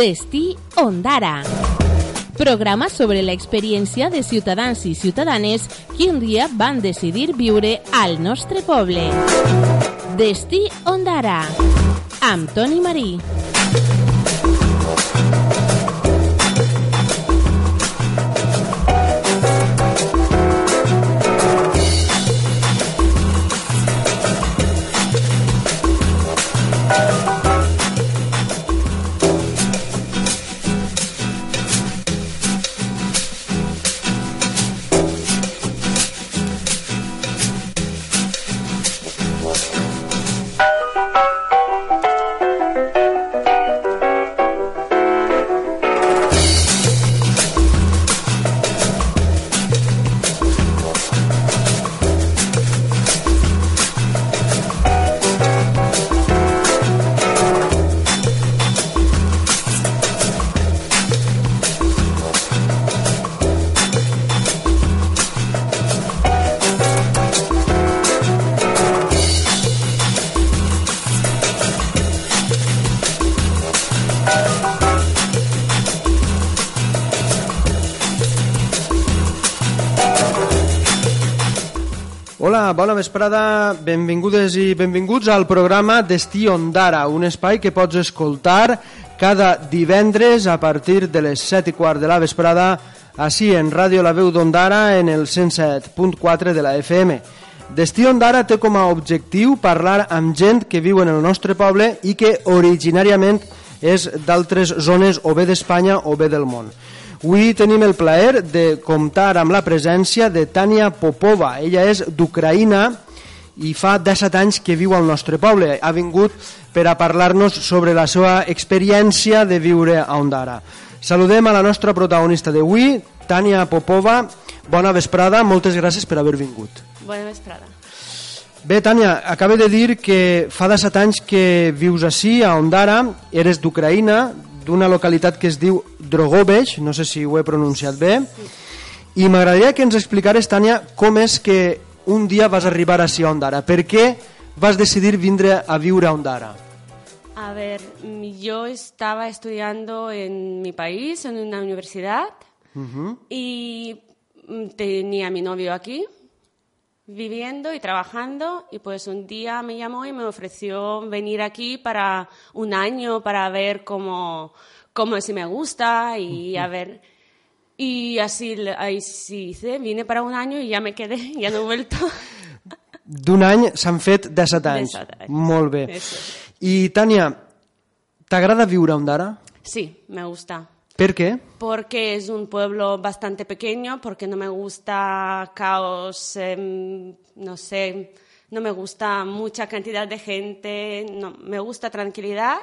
Destí Ondara. Programa sobre la experiència de ciutadans i ciutadanes que un dia van decidir viure al nostre poble. Destí Ondara. Amb Toni Marí. Bona vesprada, benvingudes i benvinguts al programa Destí Ondara, un espai que pots escoltar cada divendres a partir de les 7 i quart de la vesprada així en Ràdio La Veu d'Ondara en el 107.4 de la FM. Destí Ondara té com a objectiu parlar amb gent que viu en el nostre poble i que originàriament és d'altres zones o bé d'Espanya o bé del món. Avui tenim el plaer de comptar amb la presència de Tania Popova. Ella és d'Ucraïna i fa 17 anys que viu al nostre poble. Ha vingut per a parlar-nos sobre la seva experiència de viure a Ondara. Saludem a la nostra protagonista d'avui, Tania Popova. Bona vesprada, moltes gràcies per haver vingut. Bona vesprada. Bé, Tània, acaba de dir que fa 17 anys que vius així, a Ondara, eres d'Ucraïna, d'una localitat que es diu Drogobesh, no sé si ho he pronunciat bé, i m'agradaria que ens explicares, Tània, com és que un dia vas arribar així a Ondara. Per què vas decidir vindre a viure a Ondara? A ver, yo estaba estudiando en mi país, en una universidad, y mm, tenía a mi novio aquí, viviendo y trabajando, y pues un día me llamó y me ofreció venir aquí para un año para ver cómo, cómo si me gusta y a ver. Y así, así hice, vine para un año y ya me quedé, ya no he vuelto. D'un any s'han fet 17 anys. 17 anys. Molt bé. Eso. I, Tània, t'agrada viure a Ondara? Sí, me gusta. Per què? Porque es un pueblo bastante pequeño, porque no me gusta caos, em, no sé, no me gusta mucha cantidad de gente, no, me gusta tranquilidad,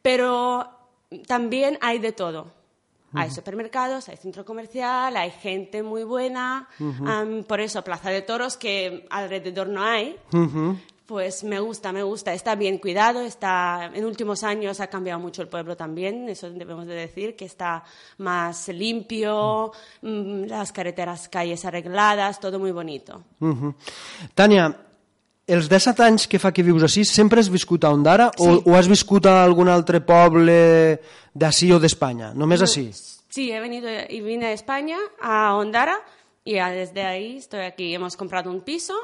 pero también hay de todo. Hay supermercados, hay centro comercial, hay gente muy buena, am, por eso Plaza de Toros, que alrededor no hay, pues me gusta, me gusta. Está bien cuidado, está en últimos años ha cambiado mucho el pueblo también, eso debemos de decir, que está más limpio, mm, las carreteras, calles arregladas, todo muy bonito. Uh -huh. Tània, els 17 anys que fa que vius així, sempre has viscut a Ondara o, Sí. o has viscut a algun altre poble d'ací o d'Espanya? Només així? Sí, he venido y vine a España, a Ondara, y desde ahí estoy aquí. Hemos comprado un piso,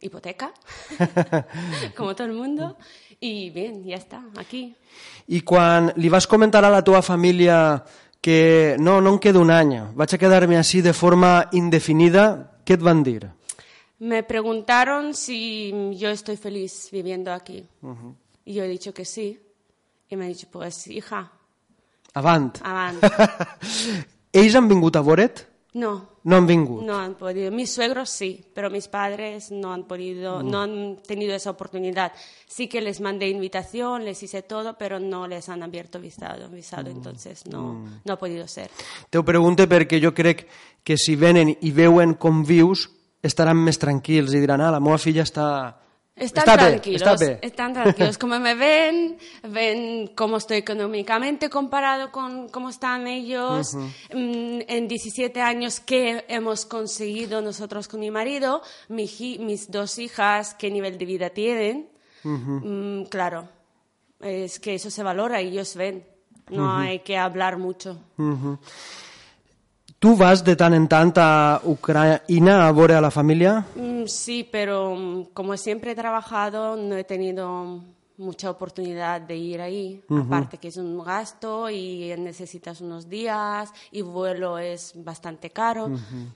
hipoteca, como todo el mundo, y bien, ya está, aquí. I quan li vas comentar a la teva família que no, no em quedo un any, vaig a quedar-me així de forma indefinida, què et van dir? Me preguntaron si yo estoy feliz viviendo aquí. Y yo he dicho que sí. Y me ha dicho, pues, hija, Avant. avant. Ells han vingut a veure't? No, No han vingut. no han podido. Mis suegros sí, pero mis padres no han podido, no han tenido esa oportunidad. Sí que les mandé invitación, les hice todo, pero no les han abierto visado, visado entonces no, no ha podido ser. Te ho pregunto perquè jo crec que si venen i veuen com vius, estaran més tranquils i diran, ah, la meva filla està... Están tranquilos, están tranquilos. Como me ven, ven cómo estoy económicamente comparado con cómo están ellos. Mm, En 17 años, ¿qué hemos conseguido nosotros con mi marido? Mis dos hijas, ¿qué nivel de vida tienen? Mm, claro, es que eso se valora y ellos ven. no hay que hablar mucho. Tu vas de tant en tant a Ucraïna a veure a la família? Mm, sí, pero mm, como siempre he trabajado, no he tenido mucha oportunidad de ir ahí. Aparte que es un gasto y necesitas unos días y vuelo es bastante caro.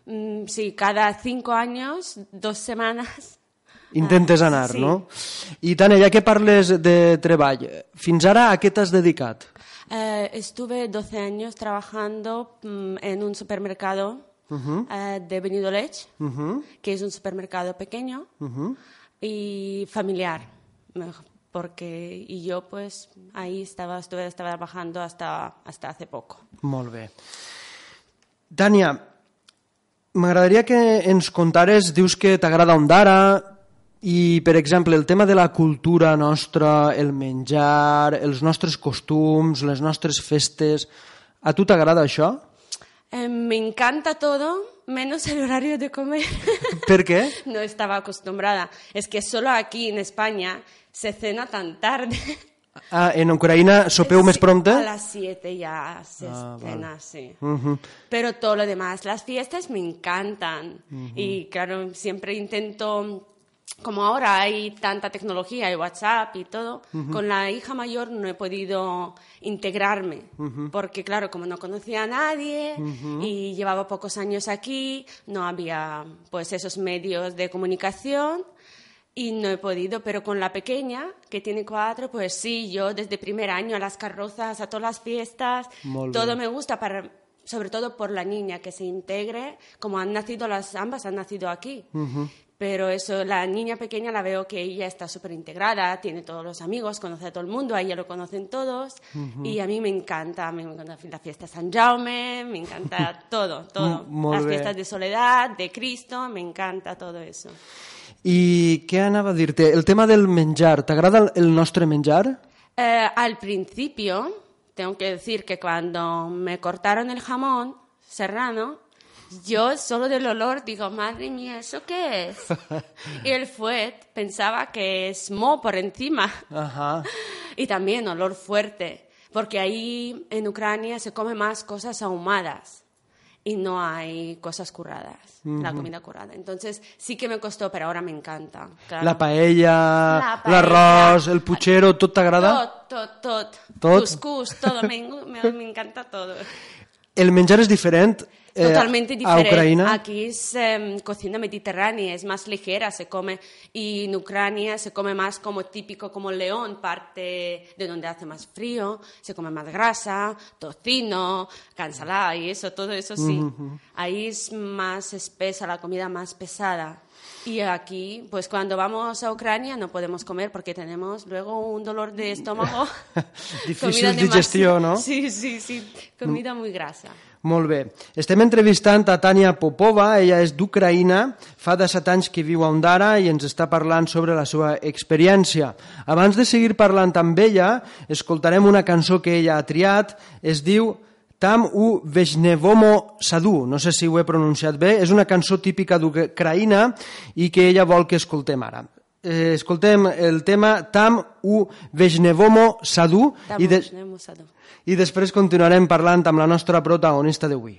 Mm, sí, cada cinco años, dos semanas. Intentes Ah, anar, sí. no? I Tània, ja que parles de treball, fins ara a què t'has dedicat? Eh, estuve 12 años trabajando mm, en un supermercado eh, de Benidorm, que es un supermercado pequeño y familiar, porque y yo pues ahí estaba estuve estaba trabajando hasta hasta hace poco. Molt bé. Tània, m'agradaria que ens contares, dius que t'agrada Ondara, i, per exemple, el tema de la cultura nostra, el menjar, els nostres costums, les nostres festes... A tu t'agrada això? Eh, me encanta todo, menos el horario de comer. Per què? no estaba acostumbrada. Es que solo aquí en España se cena tan tarde. Ah, en Ucraïna sopeu més Sí, prompte? A las 7 ya se Ah, cena, sí. Mhm. Pero todo lo demás, las fiestas me encantan. Y claro, siempre intento, como ahora hay tanta tecnología, hay WhatsApp y todo, con la hija mayor no he podido integrarme. Porque claro, como no conocía a nadie y llevaba pocos años aquí, no había pues esos medios de comunicación. Y no he podido, pero con la pequeña, que tiene cuatro, pues sí, yo desde primer año a las carrozas, a todas las fiestas, todo me gusta, para, sobre todo por la niña, que se integre, como han nacido las, ambas han nacido aquí. Pero eso, la niña pequeña la veo que ella está súper integrada, tiene todos los amigos, conoce a todo el mundo, a ella lo conocen todos. Y a mí me encanta, me encanta la fiesta de San Jaume, me encanta todo, todo. Molt Las fiestas de soledad, de Cristo, me encanta todo eso. I què anava a dir-te? El tema del menjar, t'agrada el nostre menjar? Eh, al principio, tengo que decir que cuando me cortaron el jamón serrano, yo solo del olor digo, madre mía, ¿eso qué es? y el fuet pensaba que es mo por encima. Ajá. Y también olor fuerte, porque ahí en Ucrania se come más cosas ahumadas y no hay cosas curradas, la comida currada. Entonces sí que me costó, pero ahora me encanta. claro. La paella, La paella. l'arròs, el puchero, tot t'agrada? Tot, tot, tot. Tot? Cuscús, todo. Me, me, me encanta todo. El menjar és diferent eh, Totalmente a diferente. Ucraïna? Aquí es em, cocina mediterránea, es más ligera, se come. Y en Ucrania se come más como típico, como león, parte de donde hace más frío. Se come más grasa, tocino, cansalá y eso, todo eso sí. Ahí es más espesa, la comida más pesada. Y aquí, pues cuando vamos a Ucrania no podemos comer porque tenemos luego un dolor de estómago. Difícil Comida demasi- digestió, no? Sí, sí, sí. Comida muy grasa. Molt bé. Estem entrevistant a Tània Popova, ella és d'Ucraïna, fa 17 anys que viu a Ondara i ens està parlant sobre la seva experiència. Abans de seguir parlant amb ella, escoltarem una cançó que ella ha triat, es diu Tam u Vejnevomo Sadu, no sé si ho he pronunciat bé, és una cançó típica d'Ucraïna i que ella vol que escoltem ara. Eh, escoltem el tema Tam u Vejnevomo Sadu i, de, i després continuarem parlant amb la nostra protagonista d'avui.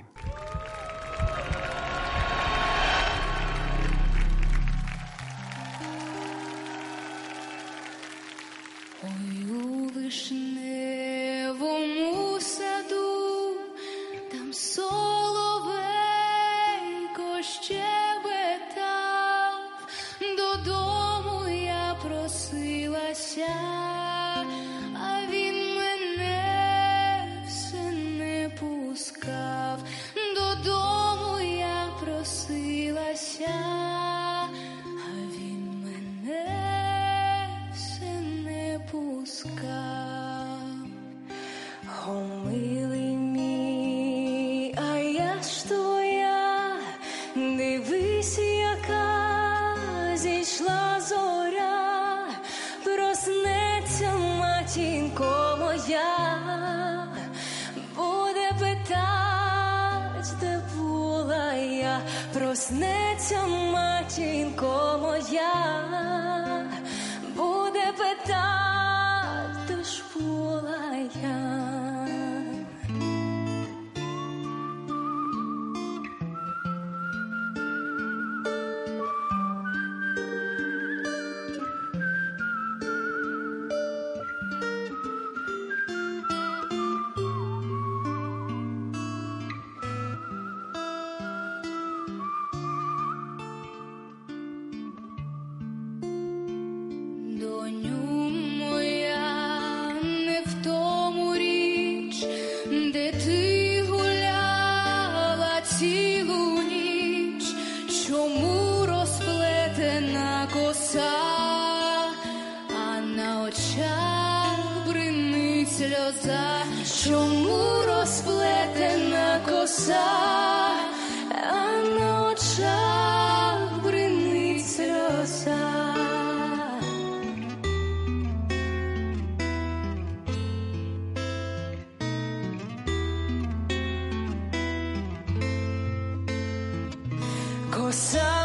your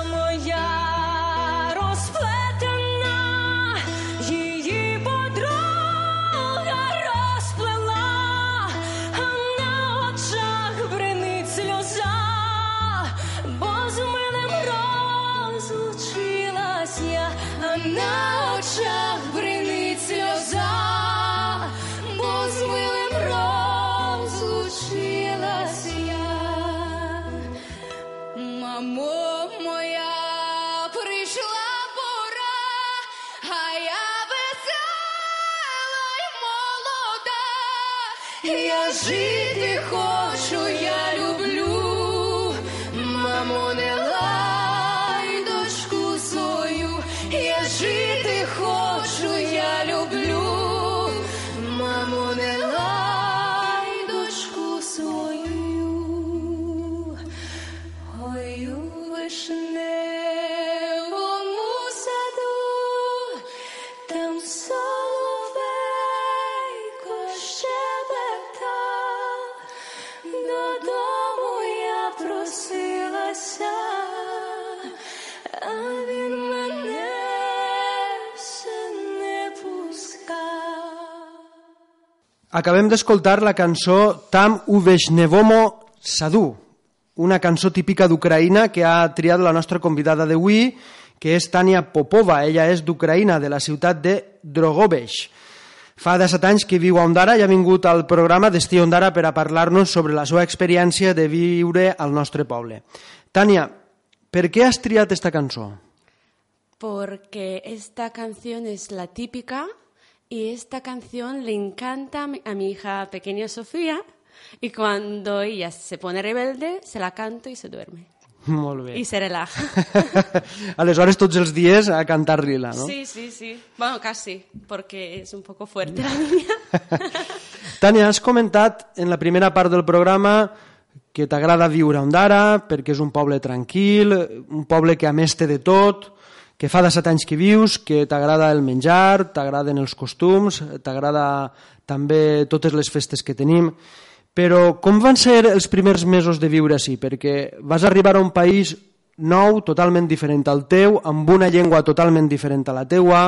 Acabem d'escoltar la cançó Tam u Veshnevomo Sadu, una cançó típica d'Ucraïna que ha triat la nostra convidada d'avui, que és Tania Popova. Ella és d'Ucraïna, de la ciutat de Drogobesh. Fa 17 anys que viu a Ondara i ha vingut al programa Destí Ondara per a parlar-nos sobre la seva experiència de viure al nostre poble. Tània, per què has triat esta cançó? Porque esta canción es la típica y esta canción le encanta a mi- hija pequeña Sofía y cuando ella se pone rebelde se la canto y se duerme Molt bé. y se relaja. Aleshores, tots els dies a cantar-li-la, no? Sí, sí, sí. Bueno, casi, porque es un poco fuerte la niña. Tània, has comentat en la primera part del programa que t'agrada viure a Ondara perquè és un poble tranquil, un poble que a més té de tot, que fa 17 anys que vius, que t'agrada el menjar, t'agraden els costums, t'agrada també totes les festes que tenim. Però com van ser els primers mesos de viure així? Perquè vas arribar a un país nou, totalment diferent al teu, amb una llengua totalment diferent a la teua,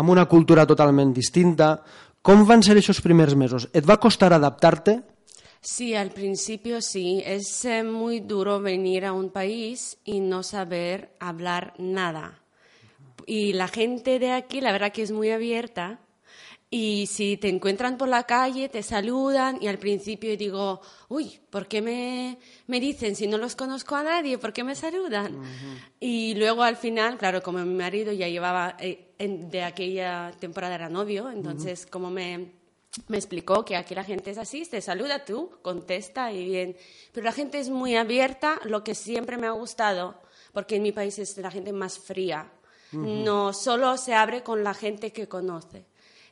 amb una cultura totalment distinta. Com van ser aquests primers mesos? Et va costar adaptar-te? Sí, al principio sí. Es eh, muy duro venir a un país y no saber hablar nada. Y la gente de aquí, la verdad que es muy abierta. Y si te encuentran por la calle, te saludan y al principio digo, uy, ¿por qué me, me dicen si no los conozco a nadie? ¿Por qué me saludan? Y luego al final, claro, como mi marido ya llevaba, eh, en- de aquella temporada era novio, entonces como me, me explicó que aquí la gente es así, te saluda tú, contesta y bien. Pero la gente es muy abierta, lo que siempre me ha gustado, porque en mi país es la gente más fría. No solo se abre con la gente que conoce,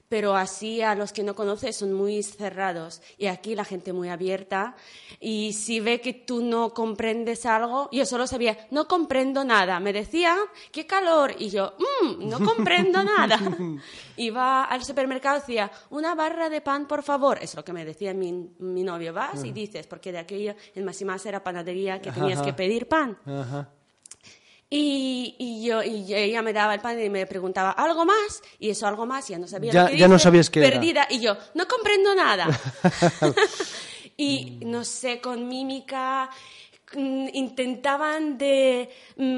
pero así a los que no conoces son muy cerrados. Y aquí la gente muy abierta. Y si ve que tú no comprendes algo, yo solo sabía, no comprendo nada. Me decía, qué calor. Y yo, "Mm, no comprendo nada. Iba al supermercado y decía, una barra de pan, por favor. Es lo que me decía mi, mi novio. Vas y dices, porque de aquello en Masimás era panadería que tenías que pedir pan. Ajá. Y, y yo, y ella me daba el pan y me preguntaba, ¿algo más? Y eso, algo más, ya no sabía Ya- lo que ya no dice, sabías qué era. Perdida. Y yo, no comprendo nada. y no sé, con mímica mm, intentaban de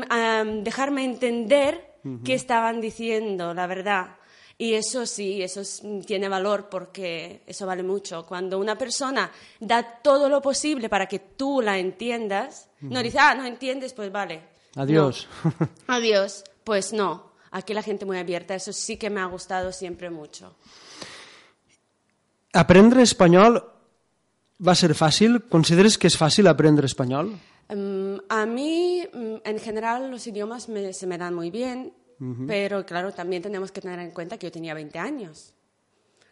am, dejarme entender qué estaban diciendo, la verdad. Y eso sí, eso es- mm, tiene valor porque eso vale mucho. Cuando una persona da todo lo posible para que tú la entiendas, no dice, ah, no entiendes, pues vale. Adiós. No. Adiós. Pues no. Aquí la gente muy abierta. Eso sí que me ha gustado siempre mucho. Aprendre espanyol va ser fàcil? Consideres que és fàcil aprendre espanyol? Mm, a mí, mm, en general, los idiomas me- se me dan muy bien, pero claro, también tenemos que tener en cuenta que yo tenía 20 años.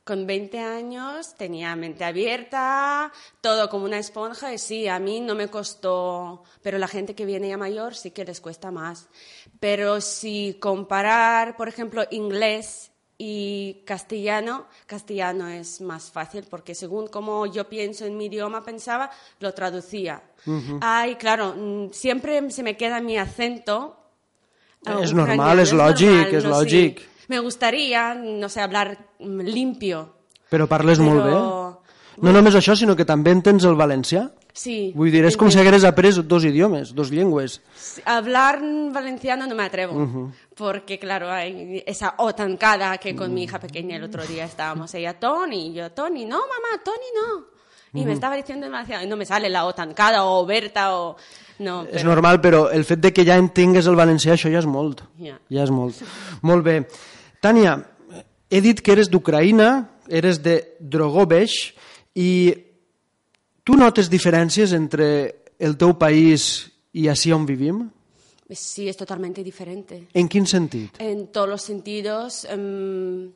Con 20 años tenía mente abierta, todo como una esponja, y sí, a mí no me costó, pero la gente que viene ya mayor sí que les cuesta más. Pero si comparar, por ejemplo, inglés y castellano, castellano es más fácil porque según como yo pienso en mi idioma pensaba, lo traducía. Ay, claro, siempre se me queda mi acento. Es normal, es lògic, normal, és no, lògic. sí. Me gustaría, no sé, hablar limpio. Però parles molt bé. Però- No només això, sinó que també entens el valencià. Sí. Vull dir, és com si après dos idiomes, dos llengües. Hablar valenciano no me atrevo, porque claro, hay esa O tancada que con mi hija pequeña el otro día estábamos, ella Tony, yo Tony, no mamá, Tony no. Y me estaba diciendo en valenciano, y no me sale la O tancada o Berta o... No, És pero- normal, però el fet de que ja entengues el valencià, això ja és molt. Ja. Ja és molt. Molt bé. Tània, he dit que eres d'Ucraïna, eres de Drogobesh, i tu notes diferències entre el teu país i així on vivim? Sí, es totalmente diferente. En quin sentit? En todos los sentidos. em,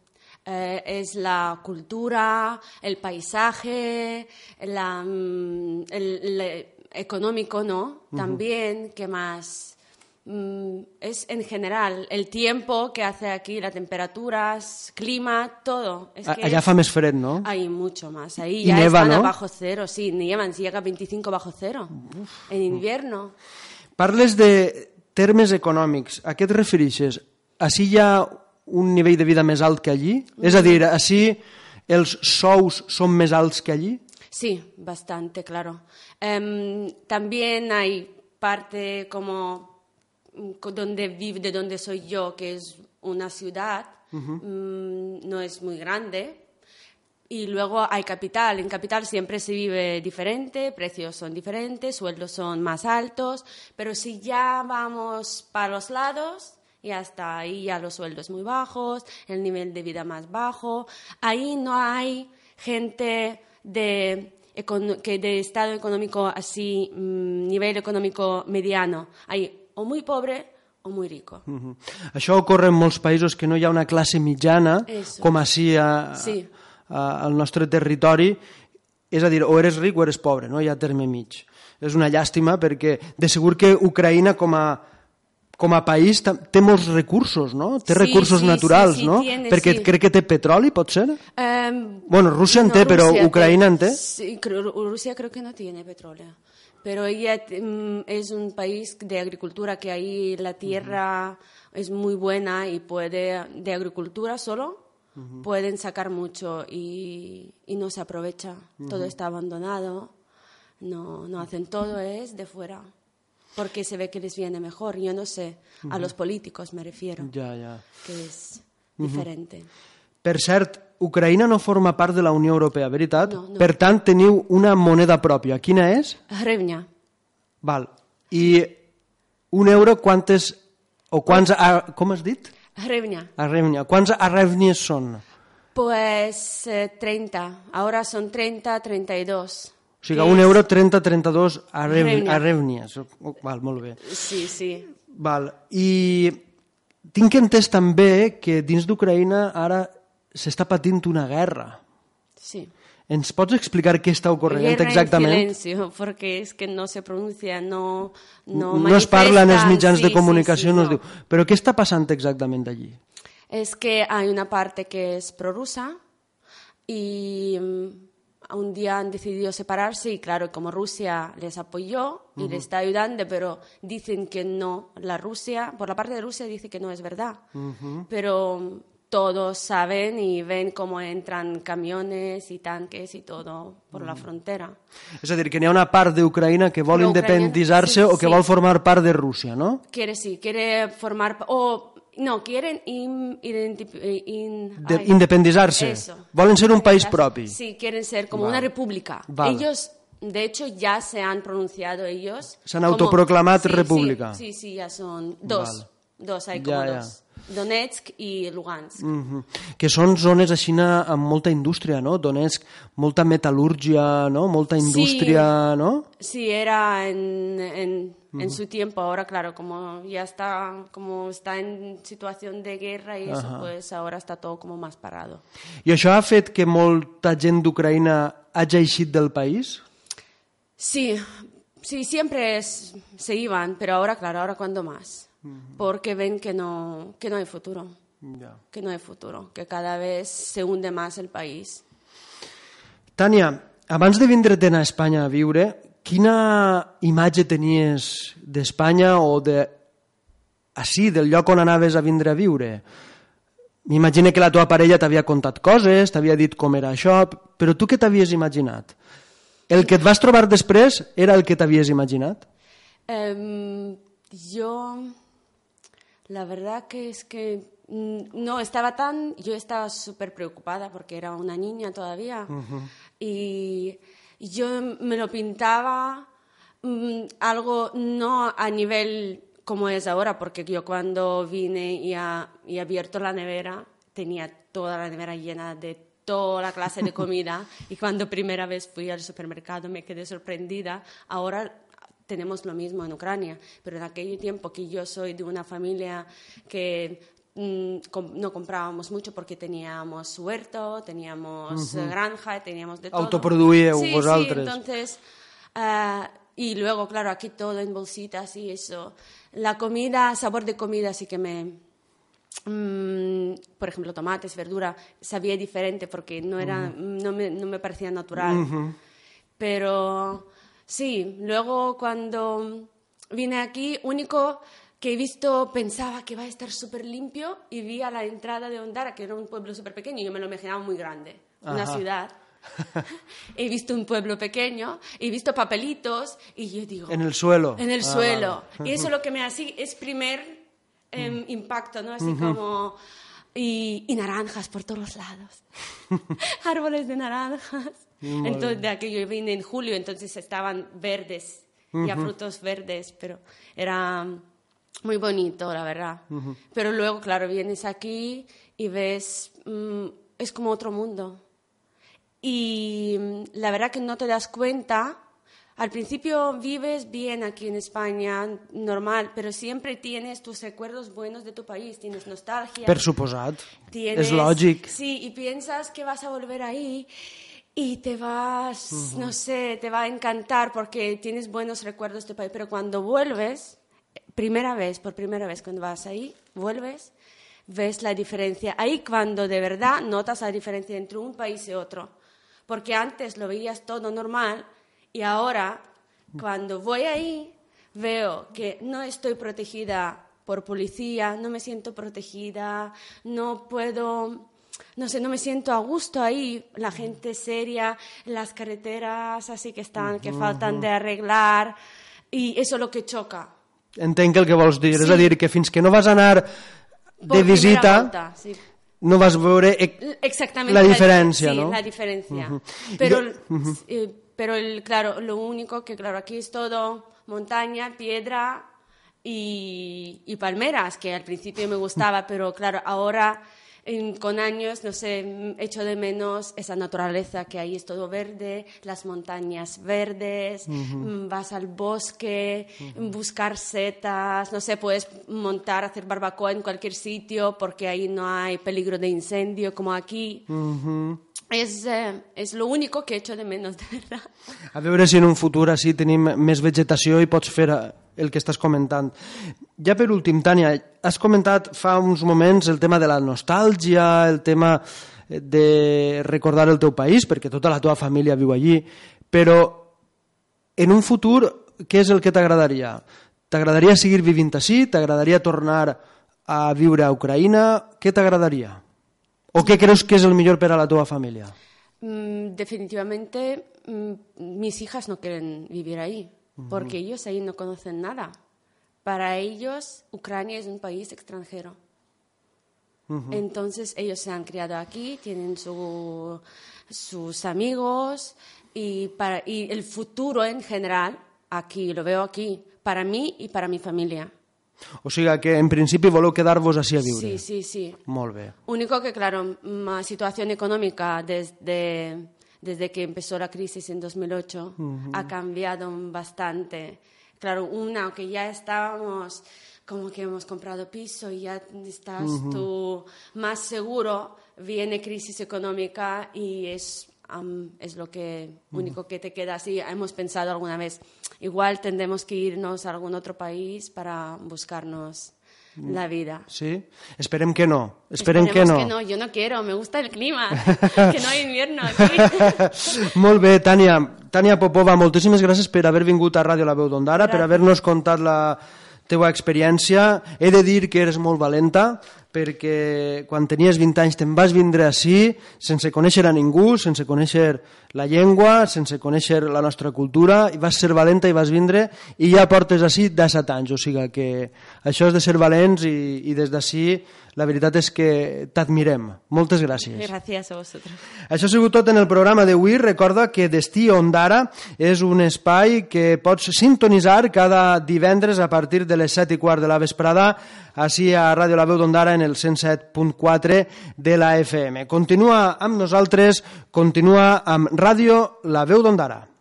eh, es la cultura, el paisaje, la, mm, el, el económico, ¿no? También, ¿qué más? Mm, es en general el tiempo que hace aquí, las temperaturas, clima, todo. Es que Allà es- fa més fred, no? Hay mucho más. Ahí Y ya neva, están ¿no? a bajo cero, sí, nievan, si llega a 25 bajo cero en invierno. Parles de termes econòmics. A què et refereixes? Així hi ha un nivell de vida més alt que allí? És a dir, així els sous són més alts que allí? Sí, bastante, claro. Em, también hay parte como mm, co- donde vive, de donde soy yo, que es una ciudad, mm, no es muy grande. Y luego hay capital. En capital siempre se vive diferente, precios son diferentes, sueldos son más altos, pero si ya vamos para los lados, y hasta ahí ya los sueldos muy bajos, el nivel de vida más bajo, ahí no hay gente de, que de estado económico así, mm, nivel económico mediano. Hay o muy pobre o muy rico. Mhm. Això ocorre en molts països que no hi ha una classe mitjana, Eso. com així a, Sí. a, al nostre territori. És a dir, o eres ric o eres pobre, no hi ha terme mig. És una llàstima perquè de segur que Ucraïna com a com a país té molts recursos, no? Té Sí, recursos sí, naturals, sí, sí, no? tiene, perquè sí. crec que té petroli, pot ser? Em, Bueno, Rusia en té, però Rusia Ucraïna en té? Sí, Rusia creo que no tiene petróleo. Pero ella mm, es un país de agricultura que ahí la tierra es muy buena y puede, de agricultura solo, pueden sacar mucho y, y no se aprovecha. Todo está abandonado, no, no hacen todo, es de fuera. Porque se ve que les viene mejor. Yo no sé, a los políticos me refiero, Ja, ja. que es diferente. Per cert, Ucraïna no forma part de la Unió Europea, veritat? No, no. Per tant, teniu una moneda pròpia. Quina és? Hrevña. Val. I un euro, quantes... O quants... A, com has dit? Hrevña. Arrevnia. Quants arrevnies són? Pues eh, 30. Ahora son 30, 32. O sigui, un euro 30-32 arrev, Arrevnia. arrevnies. Oh, val, molt bé. Sí, sí. Val. I tinc entès també que dins d'Ucraïna ara s'està patint una guerra. Sí. Ens pots explicar què està ocorrent Guerra en silencio, porque es que no se pronuncia, no No, no es parla en els mitjans sí, de sí, comunicació, sí, no diu. Però què està passant exactament allí? Es que hay una parte que es prorrusa y mm, un día han decidido separarse y claro, como Rusia les apoyó y les está ayudando, pero dicen que no, la Rusia, por la parte de Rusia dice que no es verdad, pero mm, todos saben y ven cómo entran camiones y tanques y todo por la frontera. És a dir, que n'hi ha una part d'Ucraïna que vol independitzar-se sí, o que sí. vol formar part de Rússia, no? Quiere sí, quiere formar o no, quieren in- eh, in- De, ay, independitzar-se. Eso. Volen ser un país propi. Sí, quieren ser como una república. Vale. Ellos, de hecho, ya se han pronunciado ellos. Se han autoproclamat Sí, sí, república. Sí, sí, ya son dos. Vale. Dos, hay como ja. dos. Donetsk i Lugansk. Mhm. Que són zones així amb molta indústria, no? Donetsk, molta metal·lúrgia, no? Molta indústria, no? Sí, era en, en, en su tiempo. Ahora, claro, como ya está, como está en situación de guerra y eso, pues ahora está todo como más parado. I això ha fet que molta gent d'Ucraïna hagi eixit del país? Sí, sí, siempre es- se iban, pero ahora, claro, ahora cuando más. Porque ven que no, que no hay futuro, Ja. que no hay futuro, que cada vez se hunde más el país. Tània, abans de vindre'n a Espanya a viure, quina imatge tenies d'Espanya o de... Així, del lloc on anaves a vindre a viure? M'imagino que la teva parella t'havia contat coses, t'havia dit com era això, però tu què t'havies imaginat? El que et vas trobar després era el que t'havies imaginat? Em, yo, la verdad que es que mm, no estaba tan, yo estaba súper preocupada porque era una niña todavía. Y yo me lo pintaba mm, algo no a nivel como es ahora, porque yo cuando vine y ha, y abierto la nevera tenía toda la nevera llena de toda la clase de comida. Y cuando primera vez fui al supermercado me quedé sorprendida. Ahora tenemos lo mismo en Ucrania, pero en aquel tiempo que yo soy de una familia que mm, no comprábamos mucho porque teníamos huerto, teníamos eh, granja, teníamos de todo. Autoproduíeu sí, vosaltres. Sí, entonces, ah, y luego, claro, aquí todo en bolsitas y eso. La comida, sabor de comida sí que me... mm, por ejemplo, tomates, verdura, sabía diferente porque no, era, no, me, no me parecía natural. Pero sí, luego cuando vine aquí, único que he visto, pensaba que va a estar súper limpio y vi a la entrada de Ondara, que era un pueblo súper pequeño, yo me lo imaginaba muy grande, una ciudad. he visto un pueblo pequeño, he visto papelitos y yo digo... En el suelo. En el Ah, suelo. vale. Y eso lo que me hace es primer em, impacto, ¿no? Así como... Y, y naranjas por todos lados. Árboles de naranjas. Entonces, de aquello yo vine en julio, entonces estaban verdes, ya frutos verdes, pero era muy bonito, la verdad. Pero luego, claro, vienes aquí y ves, mm, es como otro mundo. Y mm, la verdad que no te das cuenta. Al principio vives bien aquí en España, normal, pero siempre tienes tus recuerdos buenos de tu país, tienes nostalgia. Per suposat. Tienes- És lògic. Sí, y piensas que vas a volver ahí y te vas, no sé, te va a encantar porque tienes buenos recuerdos de tu país, pero cuando vuelves, primera vez, por primera vez cuando vas ahí, vuelves, ves la diferencia. Ahí cuando de verdad notas la diferencia entre un país y otro, porque antes lo veías todo normal y ahora cuando voy ahí veo que no estoy protegida por policía, no me siento protegida, no puedo, no sé, no me siento a gusto ahí, la gente seria, las carreteras así que están, que faltan de arreglar y eso es lo que choca. Entenc el que vols dir. Sí. És a dir, que fins que no vas anar Por de visita volta, sí. no vas veure... e- Exactamente. La diferencia, sí, ¿no? la diferencia. Pero, Yo- eh, pero el, claro, lo único que, claro, aquí es todo montaña, piedra y, y palmeras, que al principio me gustaba, pero claro, ahora con años, no sé, echo de menos esa naturaleza que ahí es todo verde, las montañas verdes, mm, vas al bosque, buscar setas, no sé, puedes montar, hacer barbacoa en cualquier sitio porque ahí no hay peligro de incendio como aquí. Es, eh, es lo único que echo de menos, de verdad. A veure si en un futur així tenim més vegetació i pots fer eh, el que estàs comentant. Ja per últim, Tània, has comentat fa uns moments el tema de la nostàlgia, el tema eh, de recordar el teu país, perquè tota la teva família viu allí, però en un futur, què és el que t'agradaria? T'agradaria seguir vivint així? T'agradaria tornar a viure a Ucraïna? Què t'agradaria? O què creus que és el millor per a la teva família? Mm, definitivamente mm, mis hijas no quieren vivir ahí, porque ellos ahí no conocen nada. Para ellos, Ucrania es un país extranjero. Entonces, ellos se han criado aquí, tienen su- sus amigos y, para, y el futuro en general, aquí, lo veo aquí, para mí y para mi familia. O sigui que en principi voleu quedar-vos així a viure. Sí, sí, sí. Molt bé. Único que, claro, la situación económica desde, desde que empezó la crisis en 2008 ha cambiado bastante. Claro, una que ya estábamos como que hemos comprado piso y ya estás tú más seguro, viene crisis económica y es, am, es lo que único que te queda así. Hemos pensado alguna vez, igual tendremos que irnos a algún otro país para buscarnos la vida. Sí? Esperem que no. Esperem que Esperemos no. Yo no quiero, me gusta el clima, que no hay invierno aquí. Molt bé, Tània. Tània Popova, moltíssimes gràcies per haver vingut a Ràdio La Veu d'Ondara, per haver-nos contat la teua experiència. He de dir que eres molt valenta, perquè quan tenies 20 anys te'n vas vindre així, sense conèixer a ningú, sense conèixer la llengua, sense conèixer la nostra cultura, i vas ser valenta i vas vindre, i ja portes així 17 anys, o sigui que això és de ser valents i, i des d'ací la veritat és que t'admirem. Moltes gràcies. Gracias a vosotros. Això ha sigut tot en el programa d'avui. Recorda que Destí Ondara és un espai que pots sintonitzar cada divendres a partir de les 7 i quart de la vesprada així a Ràdio La Veu d'Ondara en el 107.4 de la FM. Continua amb nosaltres, continua amb Ràdio La Veu d'Ondara.